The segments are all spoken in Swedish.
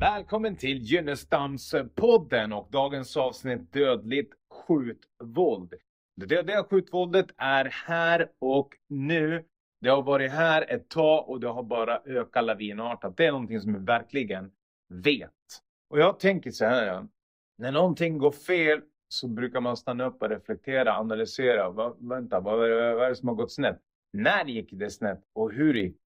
Välkommen till Gynnestamspodden och dagens avsnitt Dödligt skjutvåld. Det dödliga skjutvåldet är här och nu. Det har varit här ett tag och det har bara ökat lavinartat. Det är någonting som vi verkligen vet. Och jag tänker så här. När någonting går fel så brukar man stanna upp och reflektera, analysera. Va, vänta, vad är, det, vad är det som har gått snett? När gick det snett och hur gick det?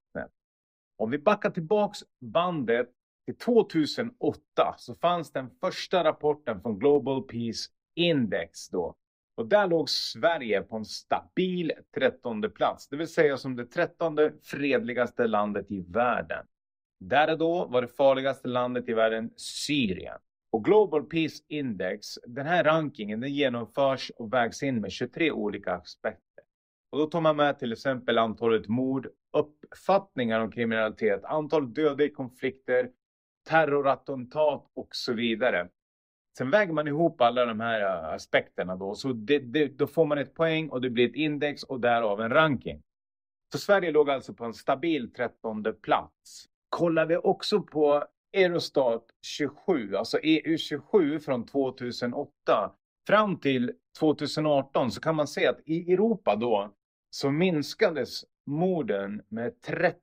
Om vi backar tillbaks bandet till 2008 så fanns den första rapporten från Global Peace Index då. Och där låg Sverige på en stabil trettonde plats, det vill säga som det trettonde fredligaste landet i världen. Där och då var det farligaste landet i världen Syrien. Och Global Peace Index, den här rankingen, den genomförs och vägs in med 23 olika aspekter. Och då tar man med till exempel antalet mord, uppfattningar om kriminalitet, antal döda i konflikter, terrorattentat och så vidare. Sen väger man ihop alla de här äh, aspekterna då, så det, det, då får man ett poäng och det blir ett index och därav en ranking. Så Sverige låg alltså på en stabil trettonde plats. Kollar vi också på Eurostat 27, alltså EU 27 från 2008 fram till 2018 så kan man se att i Europa då så minskades morden med 30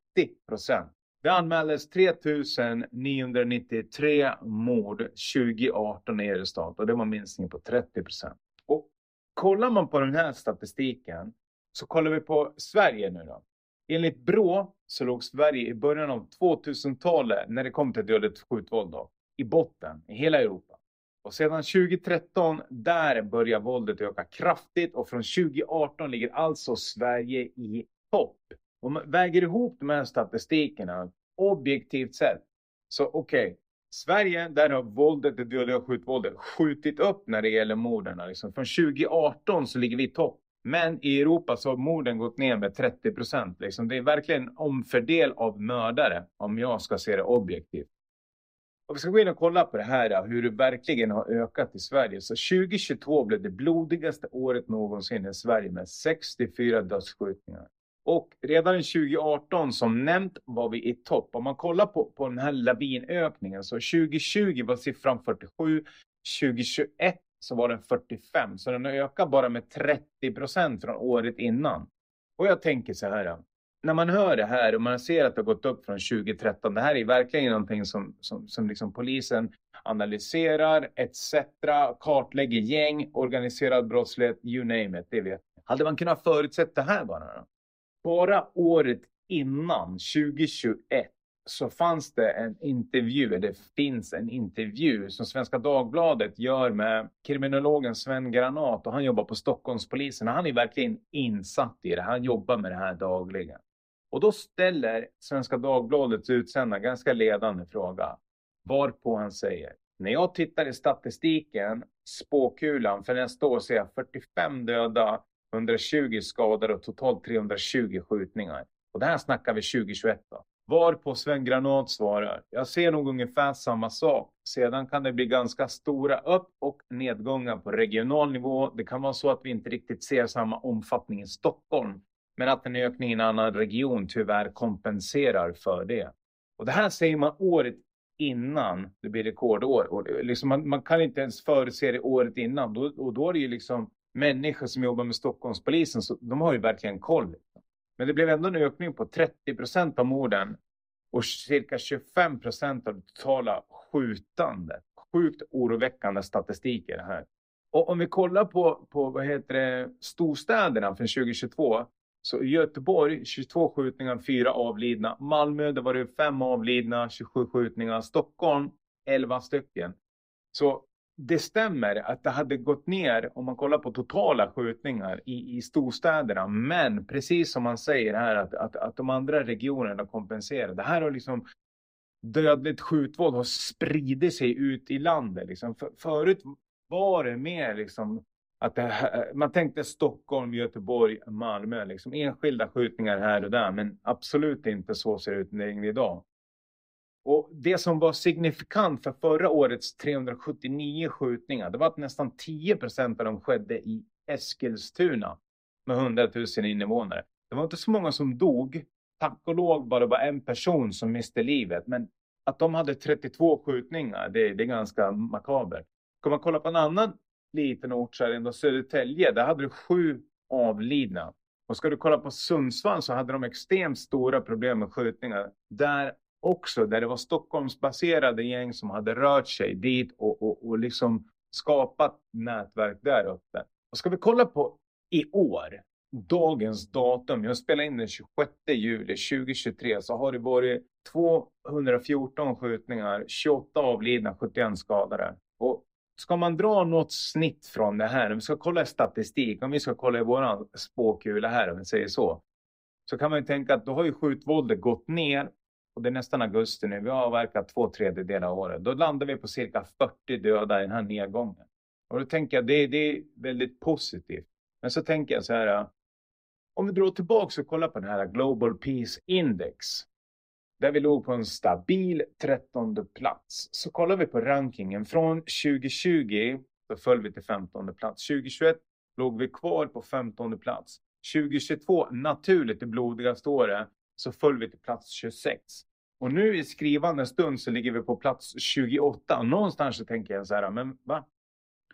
procent. Det anmäldes 3993 mord 2018 i Eurostat och det var en minskning på 30 procent. Och kollar man på den här statistiken så kollar vi på Sverige nu då. Enligt Brå så låg Sverige i början av 2000-talet när det kom till dödligt skjutvåld då, i botten i hela Europa. Och sedan 2013 där börjar våldet öka kraftigt och från 2018 ligger alltså Sverige i topp. Om man väger ihop de här statistikerna objektivt sett så okej, okay, Sverige, där har våldet, det dödliga skjutvåldet skjutit upp när det gäller morden. Liksom. Från 2018 så ligger vi i topp. Men i Europa så har morden gått ner med 30 procent. Liksom. Det är verkligen en omfördel av mördare om jag ska se det objektivt. Och vi ska gå in och kolla på det här, hur det verkligen har ökat i Sverige. Så 2022 blev det blodigaste året någonsin i Sverige med 64 dödsskjutningar. Och redan 2018 som nämnt var vi i topp. Om man kollar på, på den här lavinökningen så 2020 var siffran 47, 2021 så var den 45. Så den har ökat bara med 30 procent från året innan. Och jag tänker så här. När man hör det här och man ser att det har gått upp från 2013. Det här är verkligen någonting som, som, som liksom polisen analyserar etc. Kartlägger gäng, organiserad brottslighet, you name it. Det vet Hade man kunnat förutsett det här bara? Då? Bara året innan, 2021, så fanns det en intervju, det finns en intervju som Svenska Dagbladet gör med kriminologen Sven Granat och han jobbar på Stockholmspolisen. Han är verkligen insatt i det, han jobbar med det här dagligen. Och då ställer Svenska Dagbladets utsända ganska ledande fråga, varpå han säger när jag tittar i statistiken, spåkulan för nästa år ser jag 45 döda, 120 skadade och totalt 320 skjutningar. Och det här snackar vi 2021 då. Varpå Sven Granat svarar, jag ser nog ungefär samma sak. Sedan kan det bli ganska stora upp och nedgångar på regional nivå. Det kan vara så att vi inte riktigt ser samma omfattning i Stockholm, men att en ökning i en annan region tyvärr kompenserar för det. Och det här säger man året innan det blir rekordår. Och liksom man, man, kan inte ens förutse det året innan. Då, och då är det ju liksom människor som jobbar med Stockholmspolisen, så de har ju verkligen koll. Men det blev ändå en ökning på 30 procent av morden och cirka 25 procent av det totala skjutandet. Sjukt oroväckande statistik är det här. Och om vi kollar på, på vad heter det, storstäderna för 2022 så i Göteborg 22 skjutningar, 4 avlidna. Malmö det var det 5 avlidna, 27 skjutningar. Stockholm 11 stycken. Så det stämmer att det hade gått ner om man kollar på totala skjutningar i, i storstäderna. Men precis som man säger här att, att, att de andra regionerna kompenserar. Det här har liksom dödligt skjutvåld har spridit sig ut i landet. Liksom. För, förut var det mer liksom att det, man tänkte Stockholm, Göteborg, Malmö. Liksom enskilda skjutningar här och där. Men absolut inte så ser det ut idag. Och det som var signifikant för förra årets 379 skjutningar, det var att nästan 10 procent av dem skedde i Eskilstuna med 100 000 invånare. Det var inte så många som dog, tack och lov bara var en person som miste livet. Men att de hade 32 skjutningar, det, det är ganska makabert. Ska man kolla på en annan liten ort så är det ändå Södertälje. Där hade du sju avlidna. Och ska du kolla på Sundsvall så hade de extremt stora problem med skjutningar. Där också, där det var Stockholmsbaserade gäng som hade rört sig dit och, och, och liksom skapat nätverk där uppe. Och ska vi kolla på i år, dagens datum, jag spelar in den 26 juli 2023, så har det varit 214 skjutningar, 28 avlidna, 71 skadade. Och ska man dra något snitt från det här, om vi ska kolla i statistik, om vi ska kolla i våran spåkula här, om vi säger så, så kan man ju tänka att då har ju skjutvåldet gått ner och det är nästan augusti nu, vi har avverkat två tredjedelar av året. Då landar vi på cirka 40 döda i den här nedgången. Och då tänker jag, det, det är väldigt positivt. Men så tänker jag så här, om vi drar tillbaka och kollar på den här Global Peace Index, där vi låg på en stabil 13 plats, så kollar vi på rankingen från 2020, så föll vi till 15 plats. 2021 låg vi kvar på 15 plats. 2022, naturligt det blodigaste året, så föll vi till plats 26. Och nu i skrivande stund så ligger vi på plats 28. Någonstans så tänker jag så här, men va?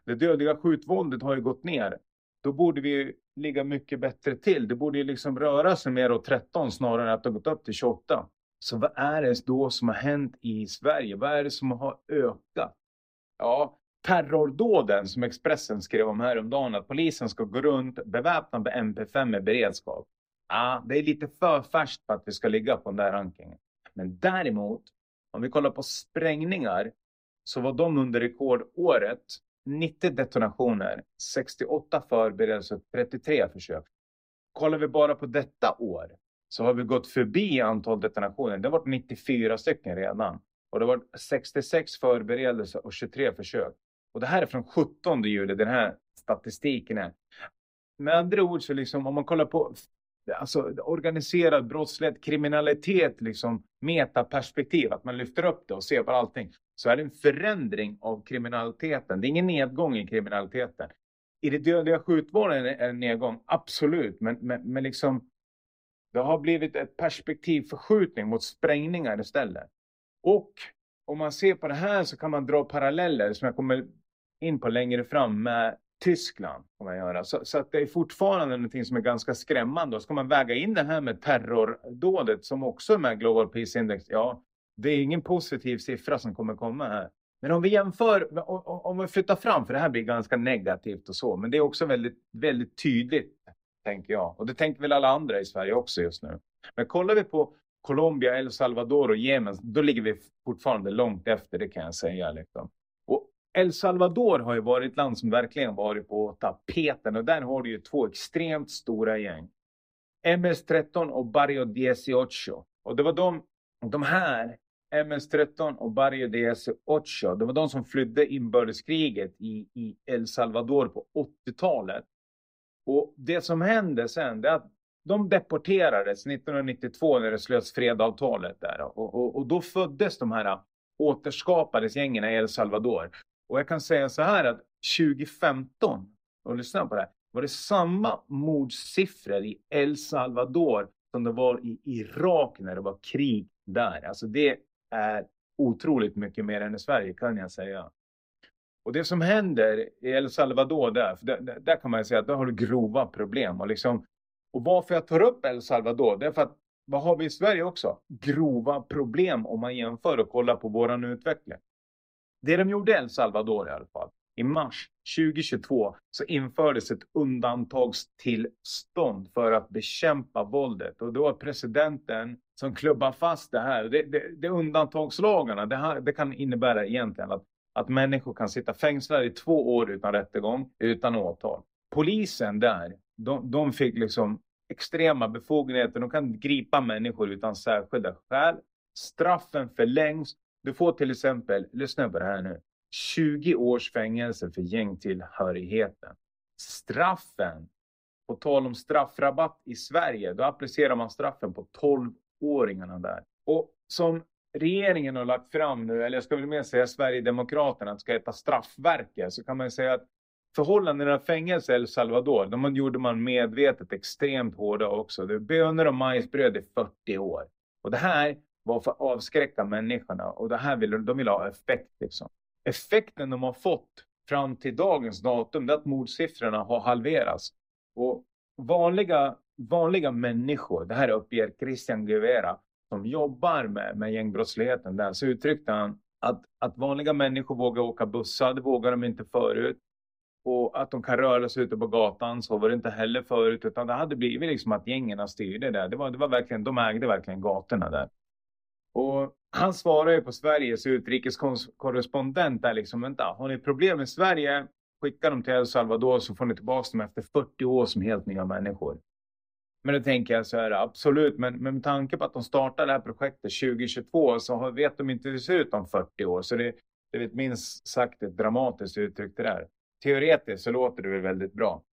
Det dödliga skjutvåldet har ju gått ner. Då borde vi ligga mycket bättre till. Det borde ju liksom röra sig mer åt 13 snarare än att det har gått upp till 28. Så vad är det då som har hänt i Sverige? Vad är det som har ökat? Ja, terrordåden som Expressen skrev om häromdagen, att polisen ska gå runt beväpnad med MP5 i beredskap. Ja, det är lite för färskt för att vi ska ligga på den där rankingen. Men däremot, om vi kollar på sprängningar, så var de under rekordåret 90 detonationer, 68 förberedelser, 33 försök. Kollar vi bara på detta år så har vi gått förbi antal detonationer. Det har varit 94 stycken redan. Och det har varit 66 förberedelser och 23 försök. Och det här är från 17 juli, den här statistiken är. Med andra ord så liksom om man kollar på alltså, organiserad brottslighet, kriminalitet, liksom metaperspektiv, att man lyfter upp det och ser på allting, så är det en förändring av kriminaliteten. Det är ingen nedgång i kriminaliteten. I det dödliga skjutvården är det en nedgång, absolut, men, men, men liksom det har blivit ett perspektivförskjutning mot sprängningar istället. Och om man ser på det här så kan man dra paralleller som jag kommer in på längre fram med Tyskland. Kan man göra. Så, så att det är fortfarande någonting som är ganska skrämmande. Och ska man väga in det här med terrordådet som också är med Global Peace Index. Ja, det är ingen positiv siffra som kommer komma här. Men om vi jämför, om vi flyttar fram, för det här blir ganska negativt och så, men det är också väldigt, väldigt tydligt, tänker jag. Och det tänker väl alla andra i Sverige också just nu. Men kollar vi på Colombia, El Salvador och Jemen, då ligger vi fortfarande långt efter, det kan jag säga. Liksom. El Salvador har ju varit ett land som verkligen varit på tapeten och där har du ju två extremt stora gäng. MS-13 och Barrio 18. Och det var de, de här, MS-13 och Barrio 18, det var de som flydde inbördeskriget i, i El Salvador på 80-talet. Och det som hände sen, det är att de deporterades 1992 när det slöts fredavtalet där. Och, och, och då föddes de här återskapades gängen i El Salvador. Och jag kan säga så här att 2015, och lyssna på det här, var det samma mordsiffror i El Salvador som det var i Irak när det var krig där. Alltså det är otroligt mycket mer än i Sverige kan jag säga. Och det som händer i El Salvador där, för där, där kan man säga att där har du grova problem. Och, liksom, och varför jag tar upp El Salvador, det är för att vad har vi i Sverige också? Grova problem om man jämför och kollar på våran utveckling. Det de gjorde i El Salvador i alla fall, i mars 2022 så infördes ett undantagstillstånd för att bekämpa våldet. Och det var presidenten som klubbade fast det här. Det, det, det undantagslagarna, det, här, det kan innebära egentligen att, att människor kan sitta fängslade i två år utan rättegång, utan åtal. Polisen där, de, de fick liksom extrema befogenheter. De kan gripa människor utan särskilda skäl. Straffen förlängs du får till exempel, lyssna på det här nu, 20 års fängelse för gängtillhörigheten. Straffen, på tal om straffrabatt i Sverige, då applicerar man straffen på 12-åringarna där. Och som regeringen har lagt fram nu, eller jag ska väl mer säga Sverigedemokraterna, att ska heta straffverket, så kan man säga att förhållandena i fängelse i El Salvador, de gjorde man medvetet extremt hårda också. Det är bönor och majsbröd i 40 år. Och det här var för att avskräcka människorna och det här vill, de vill ha effekt. Liksom. Effekten de har fått fram till dagens datum är att mordsiffrorna har halverats. Och vanliga, vanliga människor, det här uppger Christian Guevara, som jobbar med, med gängbrottsligheten där, så uttryckte han att, att vanliga människor vågar åka bussar, det vågar de inte förut. Och att de kan röra sig ute på gatan, så var det inte heller förut, utan det hade blivit liksom att gängerna styrde där. Det var, det var verkligen, de ägde verkligen gatorna där. Han svarar ju på Sveriges utrikeskorrespondent där liksom, vänta, har ni problem med Sverige, skicka dem till El Salvador så får ni tillbaka dem efter 40 år som helt nya människor. Men då tänker jag så här, absolut, men, men med tanke på att de startade det här projektet 2022 så vet de inte hur det ser ut om 40 år. Så det, det är ett minst sagt ett dramatiskt uttryck det där. Teoretiskt så låter det väl väldigt bra.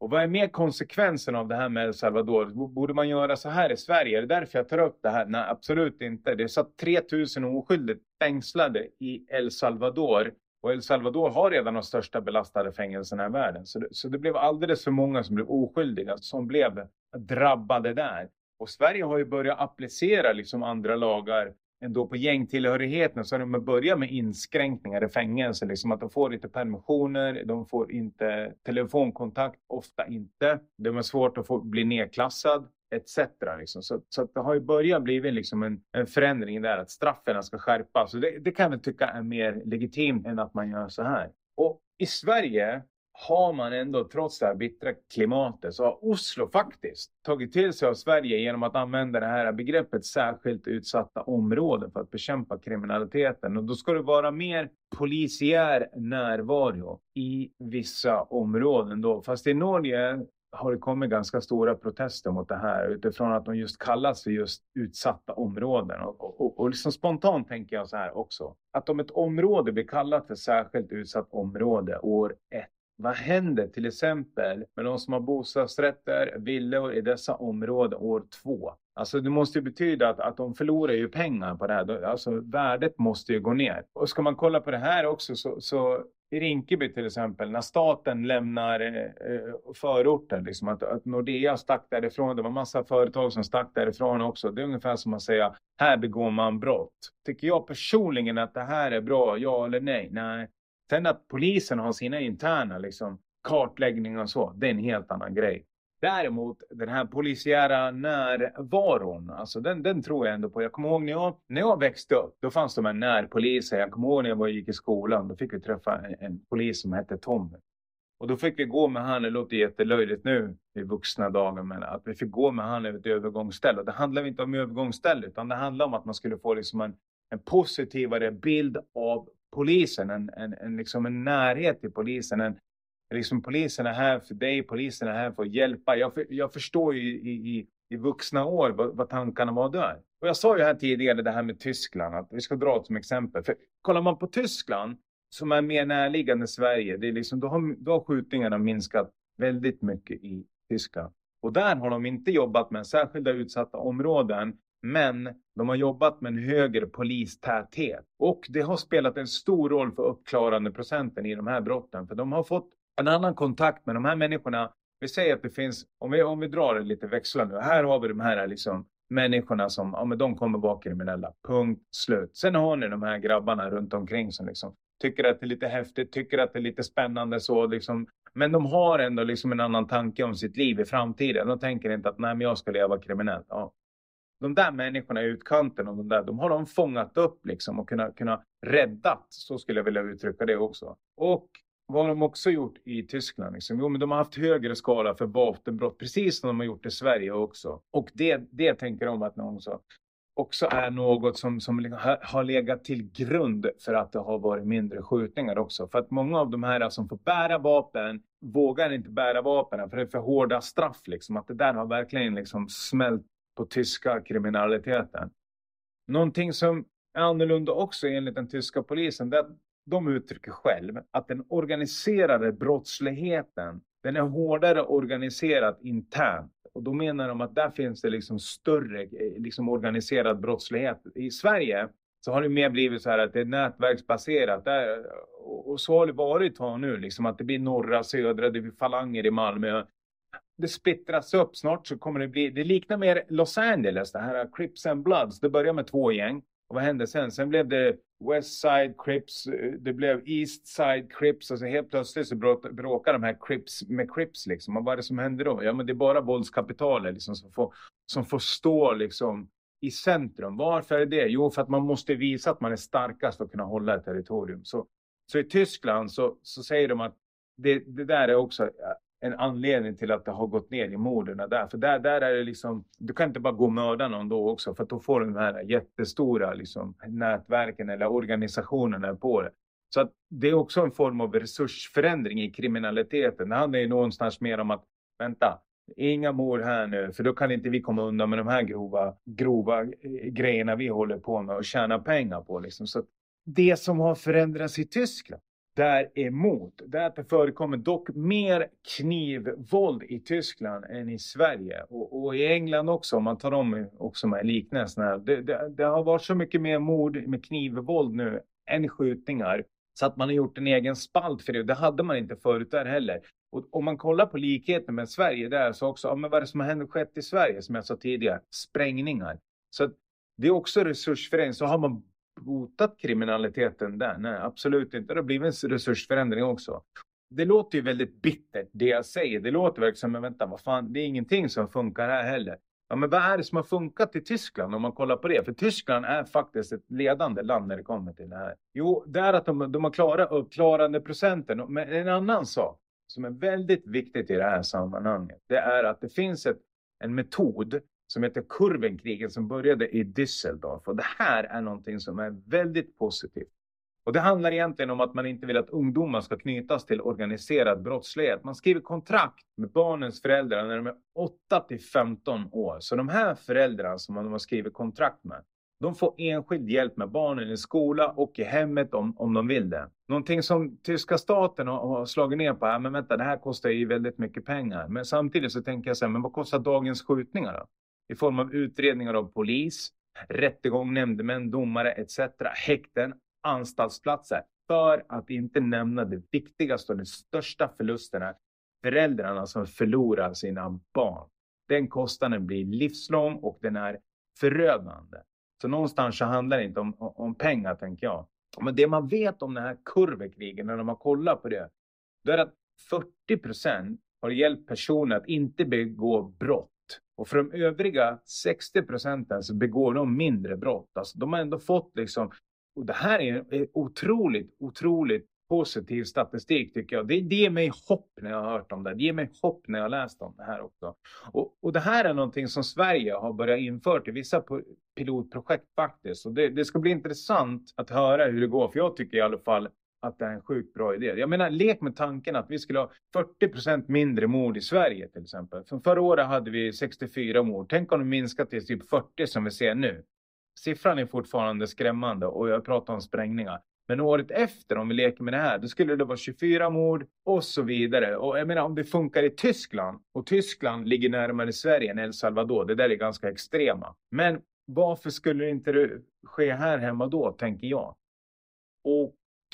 Och vad är mer konsekvensen av det här med El Salvador? Borde man göra så här i Sverige? Är det därför jag tar upp det här? Nej, absolut inte. Det satt 3000 oskyldigt fängslade i El Salvador. Och El Salvador har redan de största belastade fängelserna i världen. Så det, så det blev alldeles för många som blev oskyldiga, som blev drabbade där. Och Sverige har ju börjat applicera liksom andra lagar ändå på gängtillhörigheten så har de börjat med inskränkningar i fängelse. Liksom att de får inte permissioner, de får inte telefonkontakt, ofta inte. De har svårt att få bli nedklassad etc. Liksom. Så, så det har ju börjat bli liksom en, en förändring där att straffen ska skärpas. Det, det kan jag tycka är mer legitimt än att man gör så här. Och i Sverige har man ändå trots det här bittra klimatet så har Oslo faktiskt tagit till sig av Sverige genom att använda det här begreppet särskilt utsatta områden för att bekämpa kriminaliteten. Och då ska det vara mer polisiär närvaro i vissa områden då. Fast i Norge har det kommit ganska stora protester mot det här utifrån att de just kallas för just utsatta områden. Och, och, och liksom spontant tänker jag så här också. Att om ett område blir kallat för särskilt utsatt område år ett vad händer till exempel med de som har bostadsrätter, villor i dessa områden år två? Alltså det måste ju betyda att, att de förlorar ju pengar på det här. Alltså värdet måste ju gå ner. Och ska man kolla på det här också så, så i Rinkeby till exempel, när staten lämnar eh, förorten, liksom att, att Nordea stack därifrån, det var massa företag som stack därifrån också. Det är ungefär som att säga, här begår man brott. Tycker jag personligen att det här är bra, ja eller nej? Nej, Sen att polisen har sina interna liksom, kartläggningar och så, det är en helt annan grej. Däremot den här polisiära närvaron, alltså den, den tror jag ändå på. Jag kommer ihåg när jag, när jag växte upp, då fanns de här närpoliser. Jag kommer ihåg när jag var, gick i skolan, då fick vi träffa en, en polis som hette Tommy. Och då fick vi gå med han, det låter jättelöjligt nu i vuxna dagar, men att vi fick gå med han över ett övergångsställe. Och det handlar inte om övergångsställe, utan det handlar om att man skulle få liksom en, en positivare bild av polisen, en, en, en, liksom en närhet till polisen. En, liksom polisen är här för dig, polisen är här för att hjälpa. Jag, för, jag förstår ju i, i, i vuxna år vad, vad tankarna var där. Och jag sa ju här tidigare det här med Tyskland, att vi ska dra det som exempel. För kollar man på Tyskland, som är mer närliggande Sverige, det är liksom, då, har, då har skjutningarna minskat väldigt mycket i Tyskland. Och där har de inte jobbat med särskilda utsatta områden men de har jobbat med en högre polistäthet. Och det har spelat en stor roll för uppklarande procenten i de här brotten. För de har fått en annan kontakt med de här människorna. Vi säger att det finns, om vi, om vi drar det lite växlar nu. Här har vi de här liksom, människorna som, ja men de kommer vara kriminella. Punkt slut. Sen har ni de här grabbarna runt omkring som liksom tycker att det är lite häftigt, tycker att det är lite spännande så liksom. Men de har ändå liksom en annan tanke om sitt liv i framtiden. De tänker inte att nej men jag ska leva kriminellt. Ja, de där människorna i utkanten och de där, de har de fångat upp liksom och kunnat, kunnat räddat. Så skulle jag vilja uttrycka det också. Och vad har de också gjort i Tyskland? Liksom? Jo, men de har haft högre skala för vapenbrott, precis som de har gjort i Sverige också. Och det, det tänker de att någon sa också är något som, som liksom har legat till grund för att det har varit mindre skjutningar också. För att många av de här som får bära vapen vågar inte bära vapen för det är för hårda straff. Liksom. Att det där har verkligen liksom smält på tyska kriminaliteten. Någonting som är annorlunda också enligt den tyska polisen, det är att de uttrycker själv att den organiserade brottsligheten, den är hårdare organiserad internt. Och då menar de att där finns det liksom större liksom organiserad brottslighet. I Sverige så har det mer blivit så här att det är nätverksbaserat. Där, och så har det varit här nu, liksom att det blir norra, södra, det blir falanger i Malmö. Det splittras upp, snart så kommer det bli, det liknar mer Los Angeles, det här Crips and Bloods. Det börjar med två gäng. Och vad hände sen? Sen blev det West Side Crips, det blev East Side Crips och så helt plötsligt så bråkar de här Crips med Crips liksom. Och vad är det som händer då? Ja men det är bara våldskapitalet liksom som får, som får stå liksom i centrum. Varför är det? Jo, för att man måste visa att man är starkast för att kunna hålla ett territorium. Så, så i Tyskland så, så säger de att det, det där är också en anledning till att det har gått ner i morden där. För där, där är det liksom, du kan inte bara gå och mörda någon då också för då får du de här jättestora liksom, nätverken eller organisationerna på det. Så att det är också en form av resursförändring i kriminaliteten. Det handlar ju någonstans mer om att vänta, Inga mord här nu, för då kan inte vi komma undan med de här grova, grova eh, grejerna vi håller på med och tjäna pengar på. Liksom. Så det som har förändrats i Tyskland däremot, därför förekommer dock mer knivvåld i Tyskland än i Sverige. Och, och i England också, om man tar dem också med liknelserna. Det, det, det har varit så mycket mer mord med knivvåld nu än skjutningar. Så att man har gjort en egen spalt för det. Det hade man inte förut där heller. Och om man kollar på likheten med Sverige där så också, ja, men vad är det som har hänt skett i Sverige som jag sa tidigare? Sprängningar. Så det är också resursförändring. Så har man botat kriminaliteten där? Nej, absolut inte. Det har blivit en resursförändring också. Det låter ju väldigt bittert det jag säger. Det låter verkligen som, men vänta, vad fan, det är ingenting som funkar här heller. Ja, men vad är det som har funkat i Tyskland om man kollar på det? För Tyskland är faktiskt ett ledande land när det kommer till det här. Jo, det är att de, de har klarat uppklarandeprocenten. Men en annan sak som är väldigt viktigt i det här sammanhanget, det är att det finns ett, en metod som heter kurvenkrigen som började i Düsseldorf. Och det här är någonting som är väldigt positivt. Och det handlar egentligen om att man inte vill att ungdomar ska knytas till organiserad brottslighet. Man skriver kontrakt med barnens föräldrar när de är 8 till 15 år. Så de här föräldrarna som man har skrivit kontrakt med, de får enskild hjälp med barnen i skola och i hemmet om, om de vill det. Någonting som tyska staten har, har slagit ner på, ja, men vänta det här kostar ju väldigt mycket pengar. Men samtidigt så tänker jag så här, men vad kostar dagens skjutningar då? I form av utredningar av polis, rättegång, nämndemän, domare etc. Häkten, anstaltsplatser. För att inte nämna det viktigaste och den största förlusten är föräldrarna som förlorar sina barn. Den kostnaden blir livslång och den är förödande. Så någonstans så handlar det inte om, om pengar, tänker jag. Men det man vet om den här kurvekrigen, när man kollar på det, då är att 40 procent har hjälpt personer att inte begå brott. Och för de övriga 60 procenten så begår de mindre brott. Alltså de har ändå fått liksom, och det här är otroligt, otroligt positiv statistik tycker jag. Det, det ger mig hopp när jag har hört om det. Det ger mig hopp när jag har läst om det här också. Och, och det här är någonting som Sverige har börjat införa i vissa pilotprojekt faktiskt. Och det, det ska bli intressant att höra hur det går. För jag tycker i alla fall att det är en sjukt bra idé. Jag menar, lek med tanken att vi skulle ha 40 procent mindre mord i Sverige till exempel. För förra året hade vi 64 mord. Tänk om det minskar till typ 40 som vi ser nu. Siffran är fortfarande skrämmande och jag pratar om sprängningar. Men året efter, om vi leker med det här, då skulle det vara 24 mord och så vidare. Och jag menar, om det funkar i Tyskland, och Tyskland ligger närmare Sverige än El Salvador, det där är ganska extrema. Men varför skulle det inte ske här hemma då, tänker jag.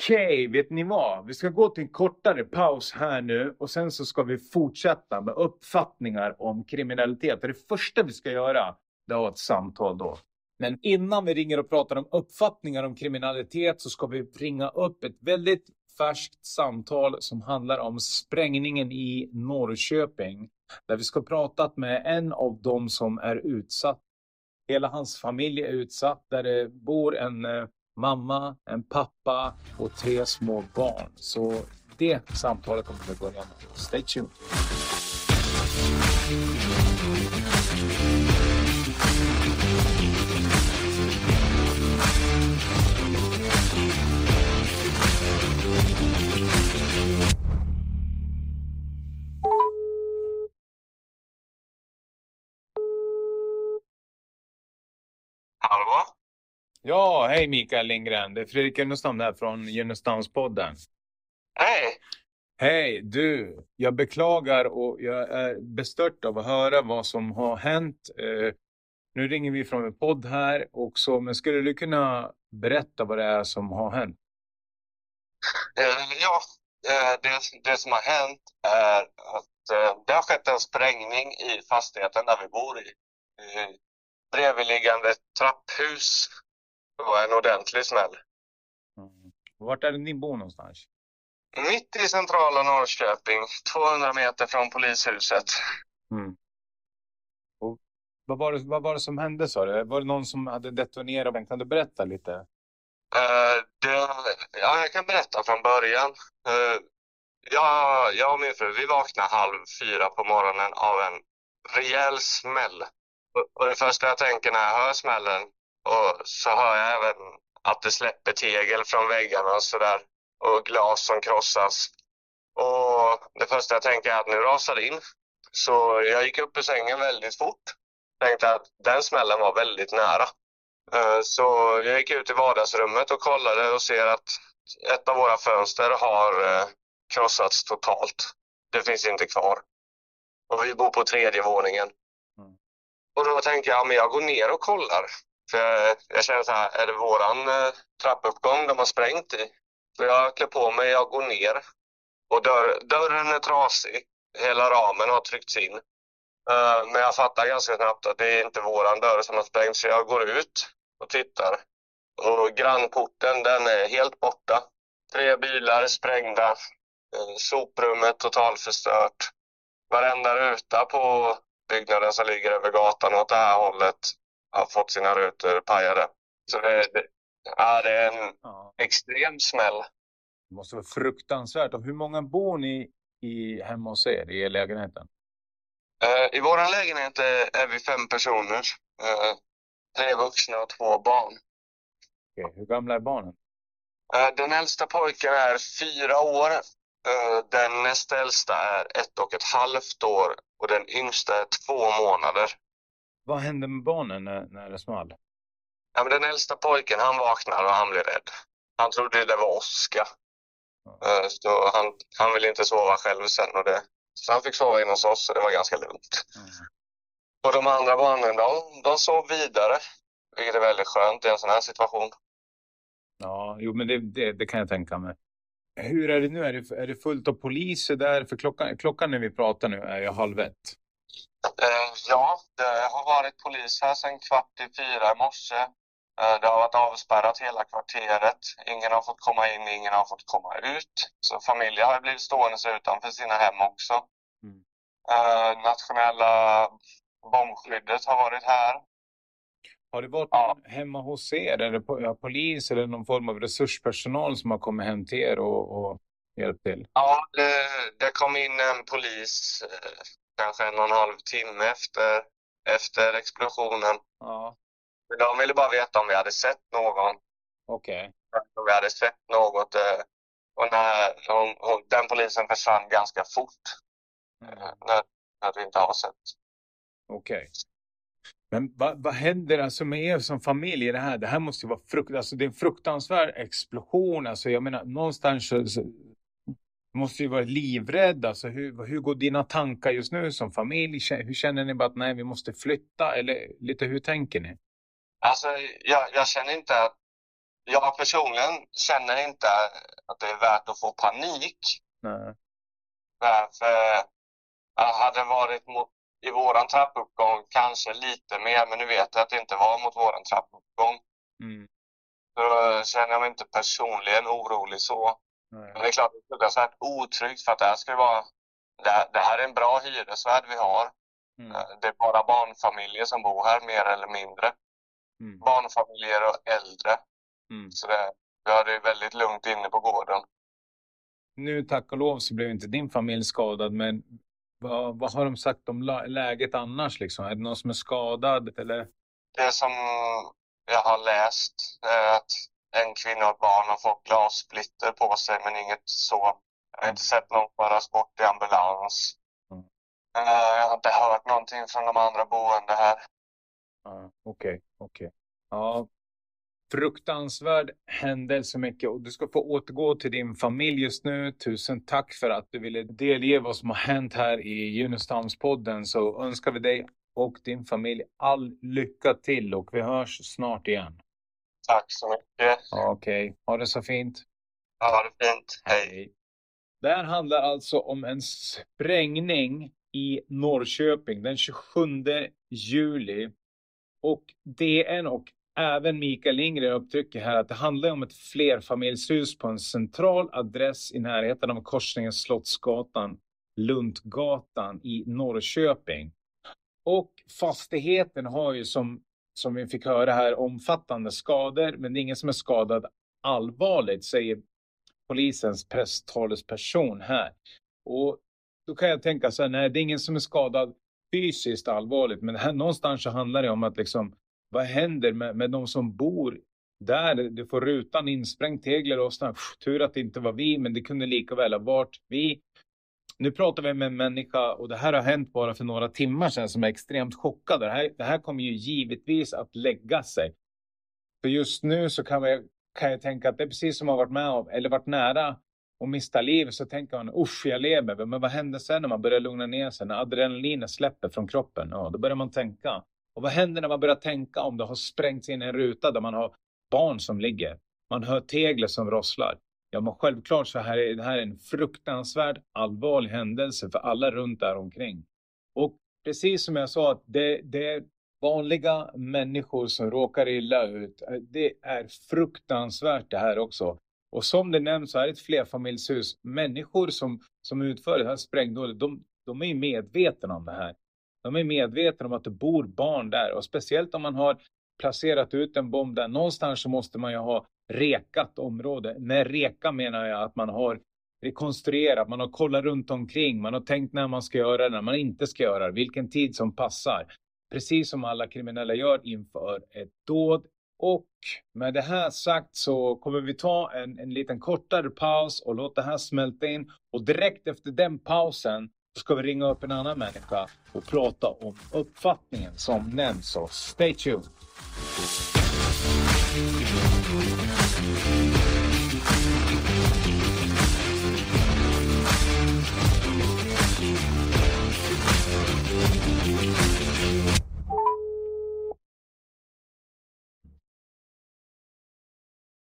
Okej, okay, vet ni vad? Vi ska gå till en kortare paus här nu och sen så ska vi fortsätta med uppfattningar om kriminalitet. Det första vi ska göra, det är ett samtal då. Men innan vi ringer och pratar om uppfattningar om kriminalitet så ska vi ringa upp ett väldigt färskt samtal som handlar om sprängningen i Norrköping. Där vi ska prata med en av dem som är utsatt. Hela hans familj är utsatt. Där det bor en eh, mamma, en pappa och tre små barn. Så det samtalet kommer vi börja med. Stay tuned. Hallå? Ja, hej Mikael Lindgren. Det är Fredrik Junnestam här från Junnestamspodden. Hej! Hej, du. Jag beklagar och jag är bestört av att höra vad som har hänt. Eh, Nu ringer vi från en podd här också, men skulle du kunna berätta vad det är som har hänt? Eh, ja, eh, det, det som har hänt är att det har skett en sprängning i fastigheten där vi bor i. Bredvidliggande trapphus. Det var en ordentlig smäll. Mm. Vart är ni bor någonstans? Mitt i centrala Norrköping, 200 meter från polishuset. Mm. Och vad, var det, vad var det som hände sa du? Var det någon som hade detonerat? Kan du berätta lite? Eh, det, ja, jag kan berätta från början. Uh, jag, jag och min fru vi vaknade halv fyra på morgonen av en rejäl smäll. Och, och det första jag tänker när jag hör smällen och så hör jag även att det släpper tegel från väggarna och sådär och glas som krossas. Och det första jag tänker är att nu rasar det in. Så jag gick upp ur sängen väldigt fort. Tänkte att den smällen var väldigt nära. Eh, så jag gick ut i vardagsrummet och kollade och ser att ett av våra fönster har eh, krossats totalt. Det finns inte kvar. Och vi bor på tredje våningen. Mm. Och då tänkte jag, men jag går ner och kollar. För jag, jag känner så här, är det våran eh, trappuppgång de har sprängt i? Så jag klär på mig, jag går ner. Och dörr, dörren är trasig. Hela ramen har tryckts in. Uh, men jag fattar ganska snabbt att det är inte våran dörr som har sprängts. Så jag går ut och tittar. Och grannporten, den är helt borta. Tre bilar sprängda. Uh, soprummet totalförstört. Varenda ruta på byggnaden som ligger över gatan åt det här hållet har fått sina rutor pajade. Så det, det, ja, det är en Ja. extrem smäll. Det måste vara fruktansvärt. Och hur många bor ni i, hemma hos er i lägenheten? Eh, I vår lägenhet är, är vi fem personer. Eh, tre vuxna och två barn. Okej, Hur gamla är barnen? Eh, den äldsta pojken är fyra år. Eh, den näst äldsta är ett och ett halvt år. Och den yngsta är två månader. Vad hände med barnen när, när det small? Ja, men den äldsta pojken han vaknar och han blir rädd. Han trodde det var åska. Eh, så han, han ville inte sova själv sen. Och det, så han fick sova inne hos oss och det var ganska lugnt. Mm. Och de andra barnen de, de sov vidare. Vilket är väldigt skönt i en sån här situation. Ja, jo, men det, det, det kan jag tänka mig. Hur är det nu? Är det, är det fullt av poliser där? För klockan, klockan när vi pratar nu är ju halv ett. Eh, ja, det har varit polis här sedan kvart i fyra i morse. Eh, det har varit avspärrat hela kvarteret. Ingen har fått komma in, ingen har fått komma ut. Så familjer har blivit stående utanför sina hem också. Mm. Eh, nationella bombskyddet har varit här. Har det varit Ja. hemma hos er? Ja, polis eller någon form av resurspersonal som har kommit hem till er och, och hjälpt till? Ja, det, det kom in en polis kanske en och en halv timme efter, efter explosionen. Ja, De ville bara veta om vi hade sett någon. okej. Om vi hade sett något. eh, Och när hon, hon, den polisen försvann ganska fort. eh, Mm. När, när vi inte har sett. Okej. Men vad, vad händer alltså med er som familj i det här? Det här måste ju vara frukt, alltså det är en fruktansvärd explosion. Alltså jag menar någonstans så, måste ju vara livrädd. Alltså hur, hur går dina tankar just nu som familj? Hur känner ni bara att nej, vi måste flytta? Eller lite hur tänker ni? Alltså, jag, jag känner inte att... Jag personligen känner inte att det är värt att få panik. Nej. För jag hade varit mot, i våran trappuppgång kanske lite mer, men nu vet jag att det inte var mot våran trappuppgång. Mm. Så då känner jag mig inte personligen orolig så. Nej. Men det är klart, det är fruktansvärt otryggt för att det här ska ju vara... Det här, det här är en bra hyresvärd vi har. Mm. Det är bara barnfamiljer som bor här, mer eller mindre. Mm. Barnfamiljer och äldre. Mm. Så det, vi har det väldigt lugnt inne på gården. Nu tack och lov så blev inte din familj skadad, men vad, vad har de sagt om läget annars? Liksom? Är det någon som är skadad? Eller? Det som jag har läst är att en kvinna och ett barn har fått glassplitter på sig, men inget så. Jag har inte sett någon föras bort i ambulans. Mm. Eh, Jag har inte hört någonting från de andra boende här. Okej, okej. Ja, fruktansvärd händelse mycket och du ska få återgå till din familj just nu. Tusen tack för att du ville delge vad som har hänt här i Junestamspodden så önskar vi dig och din familj all lycka till och vi hörs snart igen. Tack så mycket. Okej, okay. ha det så fint. Ha det fint. Hej. Det här handlar alltså om en sprängning i Norrköping den 27 juli. Och DN och även Mikael Lindgren upptrycker här att det handlar om ett flerfamiljshus på en central adress i närheten av korsningen Slottsgatan, Luntgatan i Norrköping. Och fastigheten har ju som, som vi fick höra här omfattande skador, men det är ingen som är skadad allvarligt, säger polisens presstalesperson här. Och då kan jag tänka så här, nej det är ingen som är skadad fysiskt allvarligt, men här, någonstans så handlar det om att liksom, vad händer med, med de som bor där? Du får rutan insprängd, tegler och sånt. Tur att det inte var vi, men det kunde lika väl ha varit vi. Nu pratar vi med en människa och det här har hänt bara för några timmar sedan som är extremt chockad. Det här, det här kommer ju givetvis att lägga sig. För just nu så kan, vi, kan jag tänka att det är precis som har varit med om, eller varit nära och mista livet så tänker man usch jag lever. Men vad händer sen när man börjar lugna ner sig? När adrenalinet släpper från kroppen? Ja, då börjar man tänka. Och vad händer när man börjar tänka om det har sprängts in en ruta där man har barn som ligger? Man hör tegler som rosslar. Ja, men självklart så här är det här en fruktansvärd allvarlig händelse för alla runt där omkring. Och precis som jag sa, det, det är vanliga människor som råkar illa ut. Det är fruktansvärt det här också. Och som det nämns så är det ett flerfamiljshus. Människor som, som utför det här sprängdådet, de, de är medvetna om det här. De är medvetna om att det bor barn där och speciellt om man har placerat ut en bomb där. Någonstans så måste man ju ha rekat område. Med reka menar jag att man har rekonstruerat, man har kollat runt omkring, man har tänkt när man ska göra det, när man inte ska göra det, vilken tid som passar. Precis som alla kriminella gör inför ett dåd. Och med det här sagt så kommer vi ta en, en liten kortare paus och låta det här smälta in. Och direkt efter den pausen så ska vi ringa upp en annan människa och prata om uppfattningen som nämns. Så stay tuned!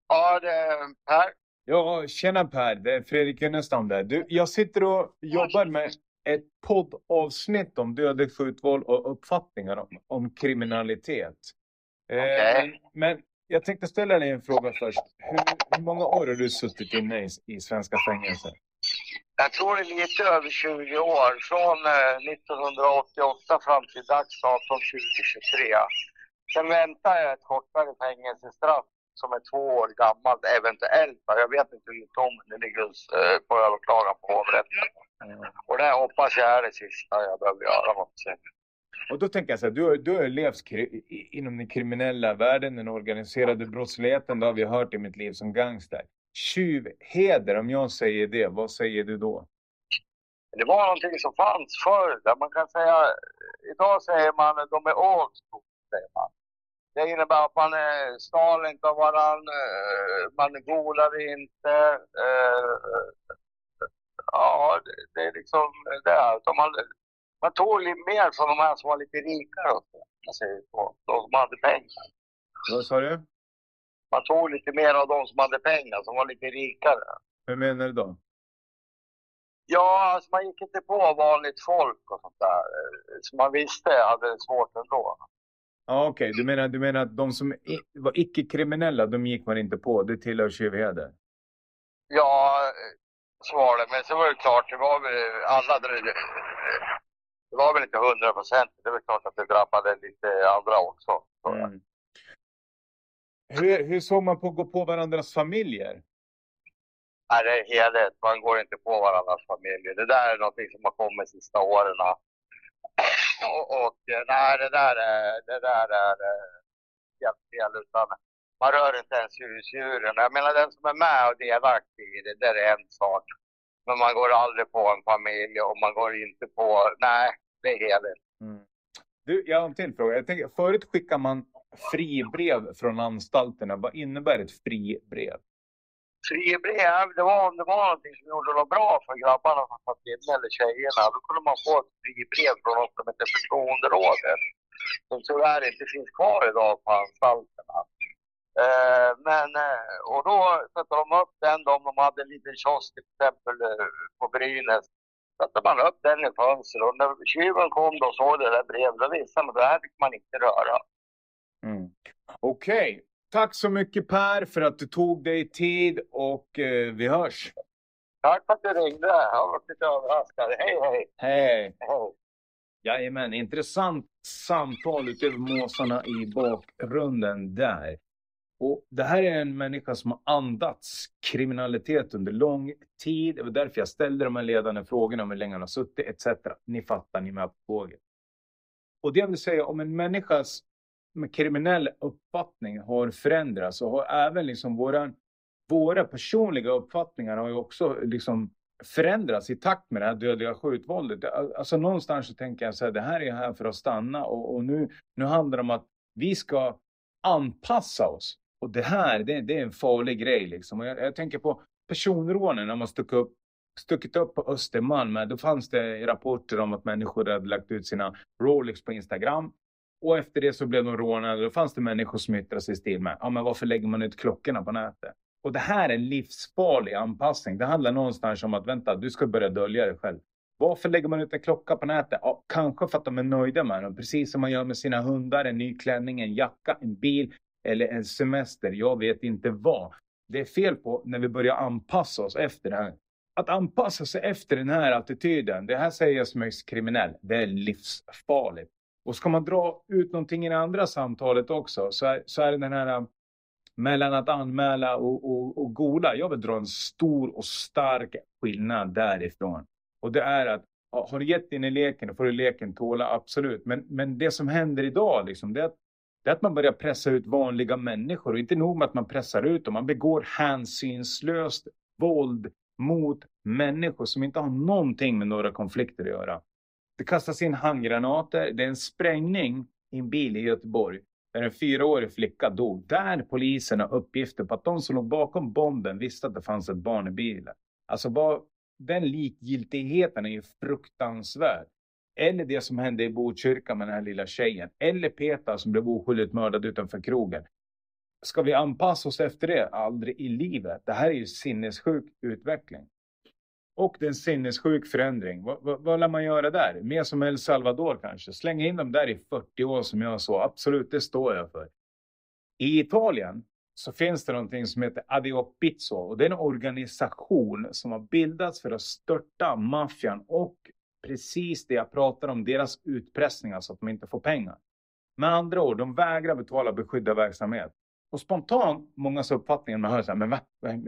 Ja, det är Per. Ja, tjena Per. Det är Fredrik Gunnestam där. Du, jag sitter och jobbar med ett poddavsnitt om dödligt skjutvåld och uppfattningar om, om kriminalitet. Okay. Eh, men jag tänkte ställa dig en fråga först. Hur, hur många år har du suttit inne i, i svenska fängelser? Jag tror det är lite över 20 år. Från eh, 1988 fram till dags datum 2023. Sen väntar jag ett kortare fängelsestraff som är två år gammalt eventuellt. Jag vet inte hur domen det ligger eh, på överklagan på hovrätten. Mm. Och det hoppas jag är det sista jag behöver göra. Och då tänker jag så här, du, du har levt inom den kriminella världen, den organiserade brottsligheten, det har vi hört i mitt liv som gangster. Tjuvheder, om jag säger det, vad säger du då? Det var någonting som fanns förr. Där man kan säga, idag säger man att de är old school, säger man. Det innebär att man eh, stal inte av varandra, eh, man golade inte. Eh, ja, det, är liksom det. Här man tog lite mer från de här som var lite rikare. Man säger så. De som hade pengar. Vad sa du? Man tog lite mer av de som hade pengar, som var lite rikare. Hur menar du då? Ja, alltså man gick inte på vanligt folk och sånt där. Som man visste hade det svårt ändå. Ja, okej. Okay. Du, menar, du menar att de som var icke-kriminella, de gick man inte på? Det tillhör tjuvheder? Ja, så var det. Men så var det klart, det var väl alla... Det var väl inte hundra procent. Det är väl klart att det drabbade lite andra också. Mm. Hur, hur såg man på att gå på varandras familjer? Nej, det är helhet. Man går inte på varandras familjer. Det där är något som har kommit de sista åren. Och, och nej, det där är, det där är eh, helt fel. Utan man rör inte ens husdjuren. Jag menar den som är med och delaktig i det, det är en sak. Men man går aldrig på en familj och man går inte på, nej, det är helhet. Mm. Du, jag har en till fråga. Jag tänker, förut skickade man fribrev från anstalterna. Vad innebär ett fribrev? fribrev, det var om det var någonting som gjorde något bra för grabbarna som satt inne eller tjejerna. Då kunde man få ett fribrev från något som heter Förtroenderådet. Som tyvärr inte finns kvar idag på anstalterna. Eh, men, eh, och då satte de upp den om de hade en liten kiosk till exempel eh, på Brynäs. Satte man upp den i fönstret och när tjuven kom då och såg det där brevet, då visste man att det här fick man inte röra. Mm. Okej, okay. Tack så mycket Per för att du tog dig tid och eh, vi hörs. Tack för att du ringde. Jag var lite överraskad. Hej, hej. Hej. hej. Jajamän, intressant samtal utöver måsarna i bakgrunden där. Och det här är en människa som har andats kriminalitet under lång tid. Det var därför jag ställde de här ledande frågorna om hur länge han har suttit etc. Ni fattar, ni är med på tåget. Och det jag vill säga om en människas kriminell uppfattning har förändrats och har även liksom våra, våra personliga uppfattningar har ju också liksom förändrats i takt med det här dödliga skjutvåldet. Alltså någonstans så tänker jag så här, det här är här för att stanna och, och nu, nu handlar det om att vi ska anpassa oss. Och det här, det, det är en farlig grej liksom. Och jag, jag tänker på personrånen när man stuck upp stuckit upp på Östermalm. Då fanns det rapporter om att människor hade lagt ut sina Rolex på Instagram. Och efter det så blev de rånade. Då fanns det människor som yttrade sig i stil med, ja men varför lägger man ut klockorna på nätet? Och det här är en livsfarlig anpassning. Det handlar någonstans om att vänta, du ska börja dölja dig själv. Varför lägger man ut en klocka på nätet? Ja, kanske för att de är nöjda med den. Precis som man gör med sina hundar, en ny klänning, en jacka, en bil eller en semester. Jag vet inte vad. Det är fel på när vi börjar anpassa oss efter det här. Att anpassa sig efter den här attityden, det här säger jag som kriminell, det är livsfarligt. Och ska man dra ut någonting i det andra samtalet också så är, så är det den här um, mellan att anmäla och, och, och gola. Jag vill dra en stor och stark skillnad därifrån. Och det är att har du gett in i leken, då får du leken tåla, absolut. Men, men det som händer idag, liksom, det, är att, det är att man börjar pressa ut vanliga människor. Och inte nog med att man pressar ut dem, man begår hänsynslöst våld mot människor som inte har någonting med några konflikter att göra. Det kastas in handgranater. Det är en sprängning i en bil i Göteborg där en fyraårig flicka dog. Där polisen har uppgifter på att de som låg bakom bomben visste att det fanns ett barn i bilen. Alltså vad, den likgiltigheten är ju fruktansvärd. Eller det som hände i Botkyrka med den här lilla tjejen. Eller Peter som blev oskyldigt mördad utanför krogen. Ska vi anpassa oss efter det? Aldrig i livet. Det här är ju sinnessjuk utveckling. Och det är en sinnessjuk förändring. Vad, vad, vad lär man göra där? Mer som El Salvador kanske. Slänga in dem där i 40 år som jag sa. Absolut, det står jag för. I Italien så finns det någonting som heter Adio Pizzo. Och det är en organisation som har bildats för att störta maffian och precis det jag pratar om, deras utpressning, alltså att de inte får pengar. Med andra ord, de vägrar betala beskyddad verksamhet. Och spontant, mångas uppfattning, man hör så här, men va?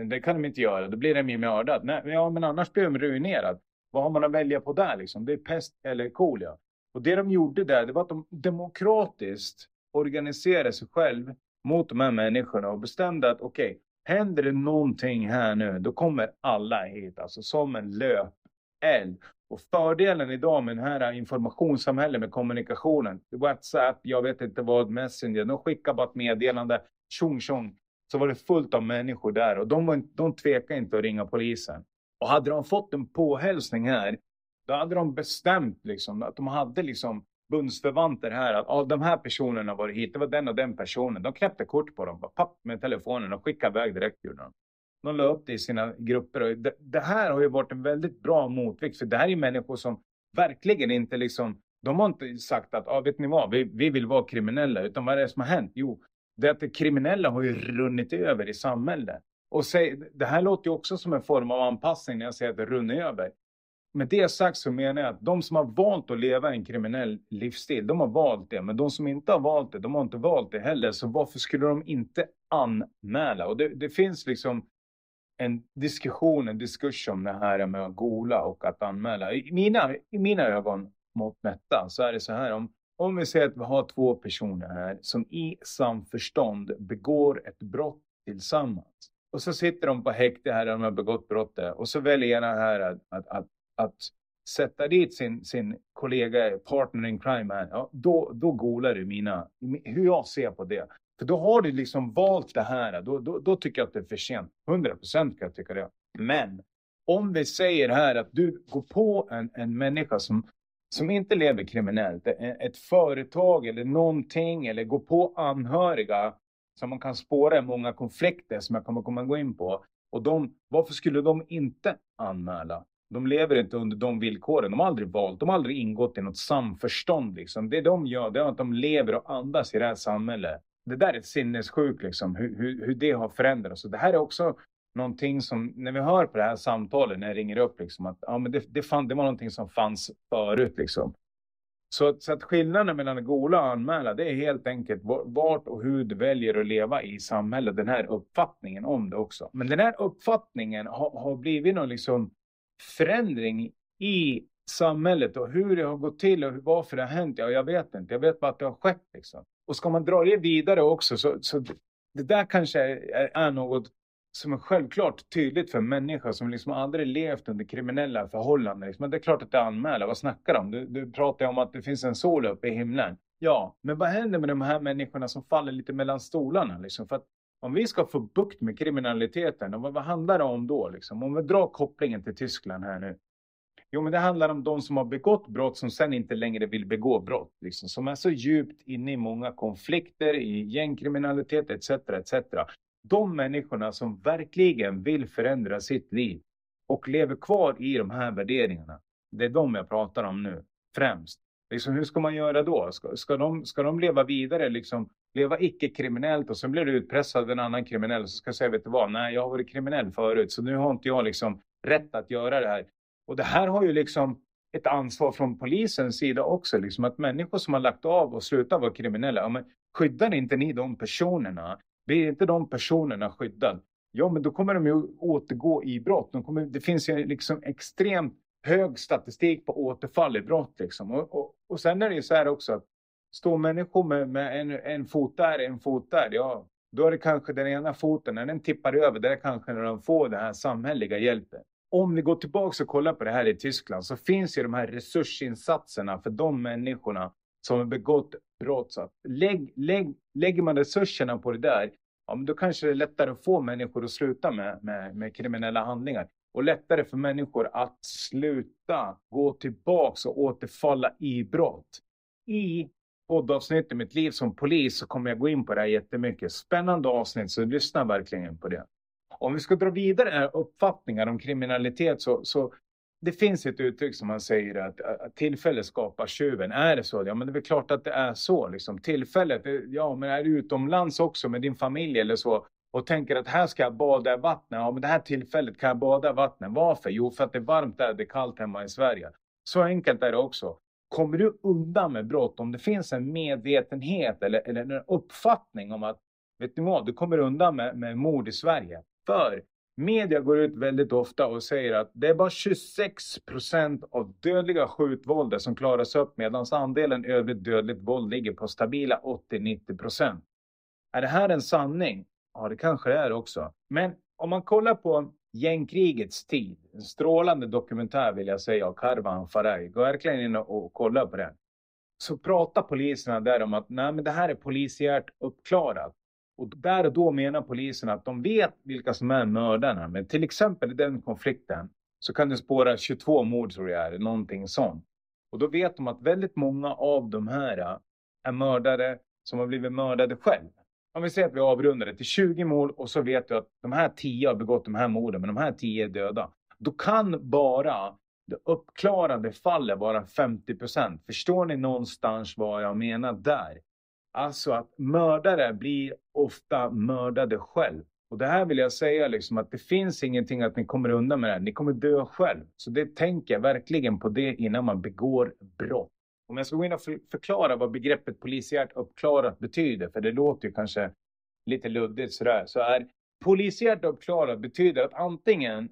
Det kan de inte göra, då blir de ju mördad. Nej, ja, men annars blir de ruinerad. Vad har man att välja på där liksom? Det är pest eller kolera. Och det de gjorde där, det var att de demokratiskt organiserade sig själv mot de här människorna och bestämde att okej, okay, händer det någonting här nu, då kommer alla hit, alltså som en löpeld. Och fördelen idag med det här informationssamhället med kommunikationen, WhatsApp, jag vet inte vad, Messenger, de skickar bara ett meddelande tjong tjong, så var det fullt av människor där och de, var, de tvekade inte att ringa polisen. Och hade de fått en påhälsning här, då hade de bestämt liksom, att de hade liksom bundsförvanter här, att ah, de här personerna var hit, det var den och den personen. De knäppte kort på dem, bara, papp med telefonen och skickade iväg direkt gjorde dem. De la upp det i sina grupper och det, det, här har ju varit en väldigt bra motvikt, för det här är människor som verkligen inte liksom, de har inte sagt att, ah, vet ni vad, vi, vi vill vara kriminella, utan vad är det som har hänt? Jo, det är att det kriminella har ju runnit över i samhället. Och se, det här låter ju också som en form av anpassning när jag säger att det runnit över. Med det sagt så menar jag att de som har valt att leva en kriminell livsstil, de har valt det. Men de som inte har valt det, de har inte valt det heller. Så varför skulle de inte anmäla? Och det, det finns liksom en diskussion, en diskurs om det här med att gola och att anmäla. I mina, i mina ögon mot mätta så är det så här om om vi säger att vi har två personer här som i samförstånd begår ett brott tillsammans. Och så sitter de på häkte här där de har begått brottet och så väljer ena här att, att, att, att sätta dit sin, sin kollega, partner in crime här, ja, då, då golar det mina, hur jag ser på det. För då har du liksom valt det här. Då, då, då tycker jag att det är för sent. 100 procent kan jag tycka det. Men om vi säger här att du går på en, en människa som, som inte lever kriminellt, eh, ett företag eller någonting, eller går på anhöriga som man kan spåra i många konflikter som jag kommer komma gå in på. Och de, varför skulle de inte anmäla? De lever inte under de villkoren. De har aldrig valt, de har aldrig ingått i något samförstånd. Liksom. Det de gör det är att de lever och andas i det här samhället. Det där är sinnessjukt, liksom, hur, hur, hur det har förändrats. Så det här är också någonting som, när vi hör på det här samtalet, när jag ringer upp, liksom, att ja, men det, det, fann, det var någonting som fanns förut. Liksom. Så, så att skillnaden mellan att gola och anmäla, det är helt enkelt vart och hur du väljer att leva i samhället. Den här uppfattningen om det också. Men den här uppfattningen har, har blivit någon liksom förändring i samhället och hur det har gått till och varför det har hänt. Ja, jag vet inte. Jag vet bara att det har skett. Liksom. Och ska man dra det vidare också så, så det där kanske är, är något som är självklart tydligt för en människa som liksom aldrig levt under kriminella förhållanden. Liksom. Men det är klart att det är. Vad snackar du om? Du, du pratar om att det finns en sol uppe i himlen. Ja, men vad händer med de här människorna som faller lite mellan stolarna? Liksom? För att om vi ska få bukt med kriminaliteten, vad, vad handlar det om då? Liksom? Om vi drar kopplingen till Tyskland här nu. Jo, men det handlar om de som har begått brott som sen inte längre vill begå brott. Liksom, som är så djupt inne i många konflikter, i gängkriminalitet etc. etc. De människorna som verkligen vill förändra sitt liv och lever kvar i de här värderingarna. Det är de jag pratar om nu, främst. Liksom, hur ska man göra då? Ska, ska, de, ska de leva vidare, liksom, leva icke-kriminellt och sen blir du utpressad av en annan kriminell och så ska säga, vet du vad, nej jag har varit kriminell förut så nu har inte jag liksom rätt att göra det här. Och det här har ju liksom ett ansvar från polisens sida också, liksom att människor som har lagt av och slutat vara kriminella, ja, men skyddar inte ni de personerna? Blir inte de personerna skyddade? Ja, men då kommer de ju återgå i brott. De kommer, det finns ju liksom extremt hög statistik på återfall i brott. Liksom. Och, och, och sen är det ju så här också att står människor med, med en, en fot där, en fot där, ja, då är det kanske den ena foten, när den tippar över, det är kanske när de får den här samhälleliga hjälpen om vi går tillbaka och kollar på det här i Tyskland så finns ju de här resursinsatserna för de människorna som har begått brott. Så lägg, lägg, lägger man resurserna på det där, ja, men då kanske det är lättare att få människor att sluta med, med, med kriminella handlingar. Och lättare för människor att sluta gå tillbaka och återfalla i brott. I poddavsnittet Mitt liv som polis så kommer jag gå in på det här jättemycket. Spännande avsnitt, så lyssna verkligen på det. Om vi ska dra vidare uppfattningar om kriminalitet så, så det finns ett uttryck som man säger att, att tillfället skapar tjuven. Är det så? Ja, men det är väl klart att det är så. Liksom. Tillfället, ja, men är du utomlands också med din familj eller så och tänker att här ska jag bada i vattnet. Ja, men det här tillfället kan jag bada i vattnet. Varför? Jo, för att det är varmt där, det är kallt hemma i Sverige. Så enkelt är det också. Kommer du undan med brott om det finns en medvetenhet eller, eller en uppfattning om att vet du vad, du kommer undan med, med mord i Sverige. För media går ut väldigt ofta och säger att det är bara 26 procent av dödliga skjutvåldet som klaras upp medan andelen övrigt dödligt våld ligger på stabila 80-90 procent. Är det här en sanning? Ja, det kanske det är också. Men om man kollar på gängkrigets tid, en strålande dokumentär vill jag säga av Karvan Faraj, gå verkligen in och kolla på den. Så pratar poliserna där om att nej, men det här är polisiärt uppklarat. Och där och då menar polisen att de vet vilka som är mördarna. Men till exempel i den konflikten så kan du spåra 22 mord tror jag är, någonting sånt. Och då vet de att väldigt många av de här är mördare som har blivit mördade själv. Om vi säger att vi avrundar det till 20 mord och så vet du att de här 10 har begått de här morden, men de här 10 är döda. Då kan bara det uppklarade fallet vara 50 procent. Förstår ni någonstans vad jag menar där? Alltså att mördare blir ofta mördade själv. Och det här vill jag säga liksom att det finns ingenting att ni kommer undan med det här. Ni kommer dö själv. Så det tänker jag verkligen på det innan man begår brott. Om jag ska gå in och förklara vad begreppet polisiärt uppklarat betyder, för det låter ju kanske lite luddigt sådär, så är polisiärt uppklarat betyder att antingen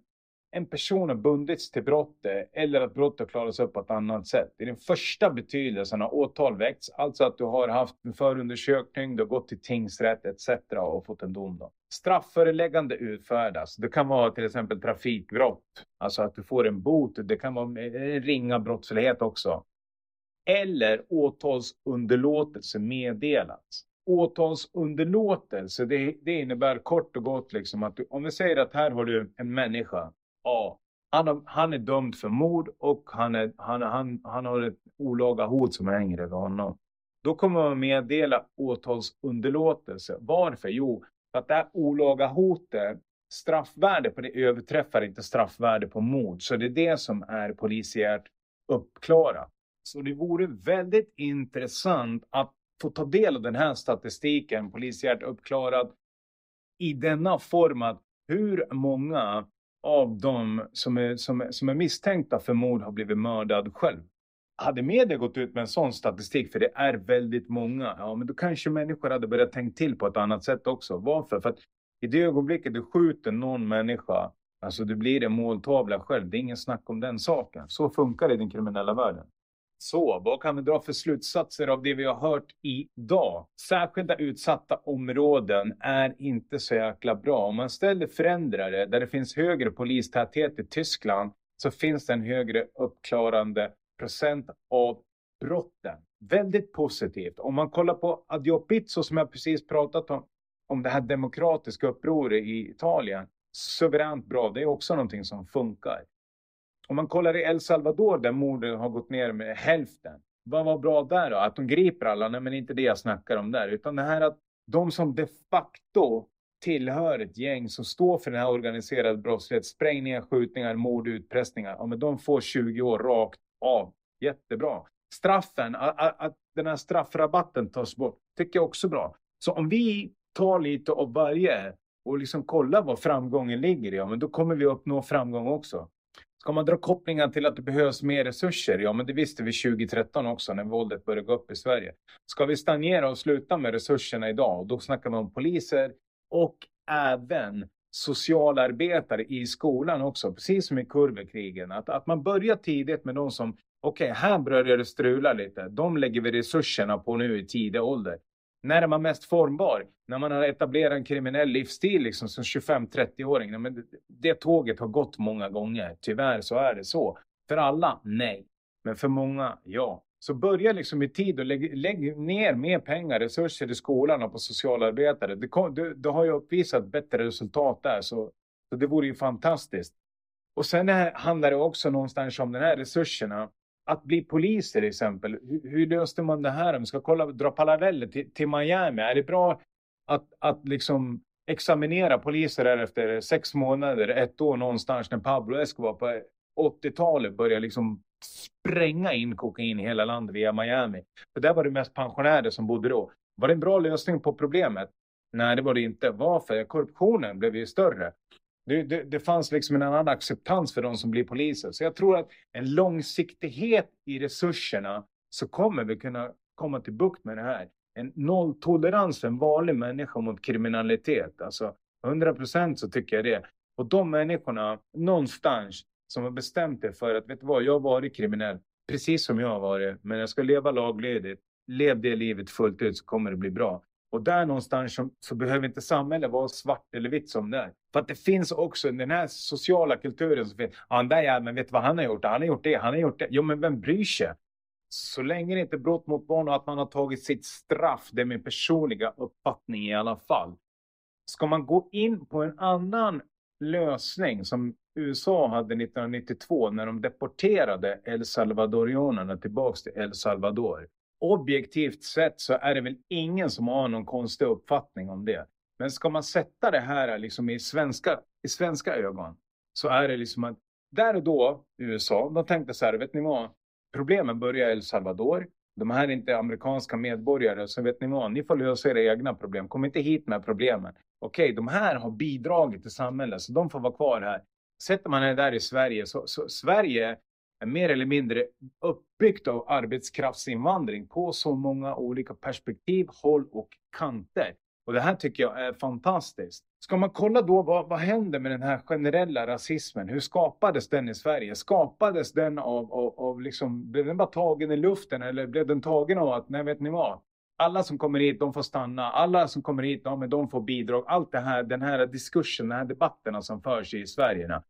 en person har bundits till brottet eller att brottet klaras upp på ett annat sätt. I den första betydelsen har åtal väckts, alltså att du har haft en förundersökning, du har gått till tingsrätt etc. och fått en dom. Då. Strafföreläggande utfärdas. Det kan vara till exempel trafikbrott, alltså att du får en bot. Det kan vara eh, ringa brottslighet också. Eller åtalsunderlåtelse meddelats. åtalsunderlåtelse, det, det innebär kort och gott liksom att du, om vi säger att här har du en människa, A. Han, han är dömd för mord och han, är, han, han, han har ett olaga hot som hänger över honom. Då kommer man meddela åtalsunderlåtelse. Varför? Jo, för att det här olaga hotet, straffvärde på det överträffar inte straffvärde på mord. Så det är det som är polisiärt uppklarat. Så det vore väldigt intressant att få ta del av den här statistiken, polisiärt uppklarad, i denna form att hur många av dem som är, som, är, som är misstänkta för mord har blivit mördad själv. Hade media gått ut med en sån statistik, för det är väldigt många, ja men då kanske människor hade börjat tänka till på ett annat sätt också. Varför? För att i det ögonblicket du skjuter någon människa, alltså du blir en måltavla själv, det är ingen snack om den saken. Så funkar det i den kriminella världen. Så vad kan vi dra för slutsatser av det vi har hört idag? Särskilda utsatta områden är inte så jäkla bra. Om man ställer förändrare där det finns högre polistäthet i Tyskland så finns det en högre uppklarande procent av brotten. Väldigt positivt. Om man kollar på Adiopizzo som jag precis pratat om, om det här demokratiska upproret i Italien. Suveränt bra, det är också någonting som funkar. Om man kollar i El Salvador där morden har gått ner med hälften. Vad var bra där då? Att de griper alla? Nej, men inte det jag snackar om där. Utan det här att de som de facto tillhör ett gäng som står för den här organiserade brottsligheten. sprängningar, skjutningar, mord, utpressningar. Ja, men de får 20 år rakt av. Jättebra. Straffen, att, den här straffrabatten tas bort, tycker jag också är bra. Så om vi tar lite av varje och liksom kollar var framgången ligger, ja, men då kommer vi uppnå framgång också. Ska man dra kopplingar till att det behövs mer resurser? Ja, men det visste vi 2013 också när våldet började gå upp i Sverige. Ska vi stagnera och sluta med resurserna idag? Och då snackar vi om poliser och även socialarbetare i skolan också, precis som i kurvekrigen. Att, att man börjar tidigt med de som, okej, okay, här börjar det strula lite. De lägger vi resurserna på nu i tidig ålder. När är man mest formbar? När man har etablerat en kriminell livsstil liksom som 25-30-åring. Men det tåget har gått många gånger. Tyvärr så är det så. För alla, nej. Men för många, ja. Så börja liksom i tid och lägg, lägg ner mer pengar, resurser i skolan och på socialarbetare. Det, du, du har ju uppvisat bättre resultat där, så, så det vore ju fantastiskt. Och sen är, handlar det också någonstans om de här resurserna att bli polis till exempel. Hur, hur löste man det här? Om vi ska kolla, dra paralleller till, till Miami. Är det bra att, att liksom examinera poliser här efter sex månader, ett år någonstans när Pablo Escobar på 80-talet började liksom spränga in kokain i hela landet via Miami. För där var det mest pensionärer som bodde då. Var det en bra lösning på problemet? Nej, det var det inte. Varför? Korruptionen blev ju större. Det, det, det, fanns liksom en annan acceptans för de som blir poliser. Så jag tror att en långsiktighet i resurserna så kommer vi kunna komma till bukt med det här. En nolltolerans för en vanlig människa mot kriminalitet. Alltså 100 procent så tycker jag det. Och de människorna någonstans som har bestämt sig för att vet du vad, jag har varit kriminell. Precis som jag har varit. Men jag ska leva laglydigt. Lev det livet fullt ut så kommer det bli bra. Och där någonstans så, så, behöver inte samhället vara svart eller vitt som det är. För att det finns också den här sociala kulturen som finns. Ja, den där jäveln, vet du vad han har gjort? Han har gjort det, han har gjort det. Jo, men vem bryr sig? Så länge det inte är brott mot barn och att man har tagit sitt straff, det är min personliga uppfattning i alla fall. Ska man gå in på en annan lösning som USA hade 1992 när de deporterade El Salvadorianerna tillbaks till El Salvador objektivt sett så är det väl ingen som har någon konstig uppfattning om det. Men ska man sätta det här liksom i, svenska, i svenska ögon så är det liksom att där och då USA, de tänkte så här, vet ni vad? Problemen börjar i El Salvador. De här är inte amerikanska medborgare, så vet ni vad? Ni får lösa era egna problem. Kom inte hit med problemen. Okej, okay, de här har bidragit till samhället, så de får vara kvar här. Sätter man det där i Sverige, så, så Sverige är mer eller mindre uppbyggt av arbetskraftsinvandring på så många olika perspektiv, håll och kanter. Och det här tycker jag är fantastiskt. Ska man kolla då vad, vad händer med den här generella rasismen? Hur skapades den i Sverige? Skapades den av, av, av liksom, blev den bara tagen i luften eller blev den tagen av att, nej vet ni vad? Alla som kommer hit, de får stanna. Alla som kommer hit, ja, men de får bidrag. Allt det här, den här diskursen, de här debatterna som förs i Sverige.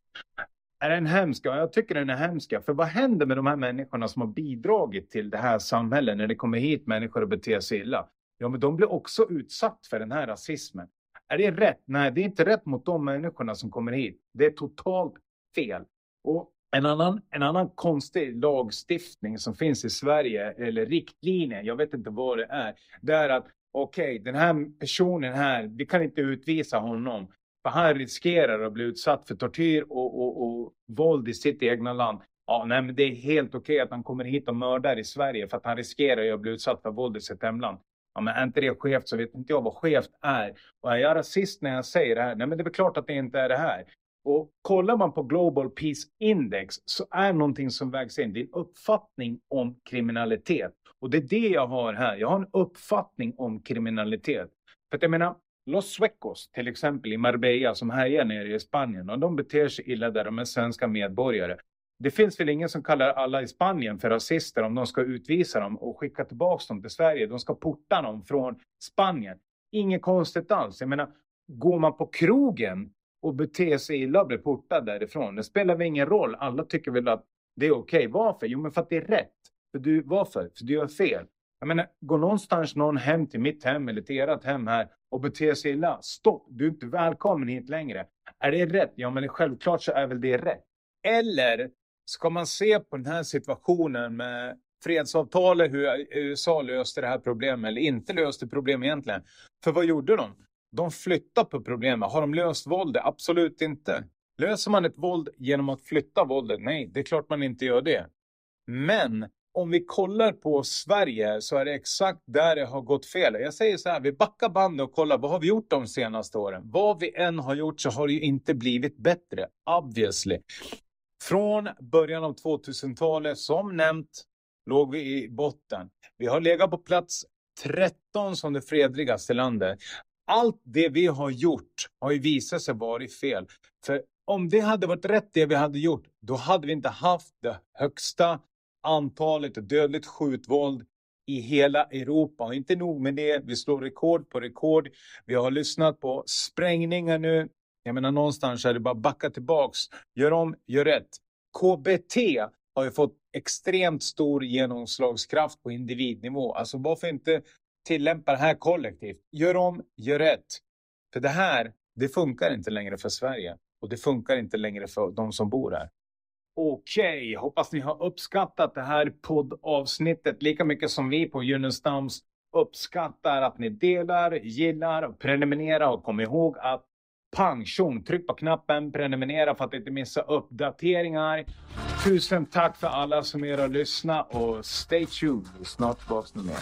Är den hemsk? Ja, jag tycker den är hemsk. För vad händer med de här människorna som har bidragit till det här samhället när det kommer hit människor och beter sig illa? Ja, men de blir också utsatt för den här rasismen. Är det rätt? Nej, det är inte rätt mot de människorna som kommer hit. Det är totalt fel. Och en annan, en annan konstig lagstiftning som finns i Sverige, eller riktlinje, jag vet inte vad det är, det är att okej, okay, den här personen här, vi kan inte utvisa honom. För han riskerar att bli utsatt för tortyr och, och, och våld i sitt egna land. Ja, nej, men det är helt okej okay att han kommer hit och mördar i Sverige för att han riskerar att bli utsatt för våld i sitt hemland. Ja, men är inte det skevt så vet inte jag vad skevt är. Och är jag rasist när jag säger det här? Nej, men det är väl klart att det inte är det här. Och kollar man på Global Peace Index så är någonting som vägs in din uppfattning om kriminalitet. Och det är det jag har här. Jag har en uppfattning om kriminalitet. För att jag menar, Los Suecos till exempel i Marbella som härjar nere i Spanien och de beter sig illa där de är svenska medborgare. Det finns väl ingen som kallar alla i Spanien för rasister om de ska utvisa dem och skicka tillbaka dem till Sverige. De ska porta dem från Spanien. Inget konstigt alls. Jag menar, går man på krogen och beter sig illa och blir portad därifrån. Det spelar väl ingen roll. Alla tycker väl att det är okej. Okay. Varför? Jo, men för att det är rätt. För du, varför? För du gör fel. Jag menar, går någonstans någon hem till mitt hem eller till ert hem här och beter sig illa. Stopp, du är inte välkommen hit längre. Är det rätt? Ja, men självklart så är väl det rätt. Eller ska man se på den här situationen med fredsavtalet, hur USA löste det här problemet eller inte löste problemet egentligen. För vad gjorde de? De flyttade på problemet. Har de löst våldet? Absolut inte. Löser man ett våld genom att flytta våldet? Nej, det är klart man inte gör det. Men om vi kollar på Sverige så är det exakt där det har gått fel. Jag säger så här, vi backar bandet och kollar vad har vi gjort de senaste åren? Vad vi än har gjort så har det ju inte blivit bättre, obviously. Från början av 2000-talet, som nämnt, låg vi i botten. Vi har legat på plats 13 som det fredligaste landet allt det vi har gjort har ju visat sig vara fel. För om det hade varit rätt det vi hade gjort, då hade vi inte haft det högsta antalet dödligt skjutvåld i hela Europa. Och inte nog med det, vi slår rekord på rekord. Vi har lyssnat på sprängningar nu. Jag menar någonstans är det bara backa tillbaks. Gör om, gör rätt. KBT har ju fått extremt stor genomslagskraft på individnivå. Alltså varför inte tillämpa det här kollektivt. Gör om, gör rätt. För det här, det funkar inte längre för Sverige. Och det funkar inte längre för de som bor här. Okej, okay. hoppas ni har uppskattat det här poddavsnittet lika mycket som vi på Junestams uppskattar att ni delar, gillar och prenumererar och kom ihåg att pang tjong, tryck på knappen, prenumerera för att inte missa uppdateringar. Tusen tack för alla som är och lyssna och stay tuned, snart tillbaka med mer.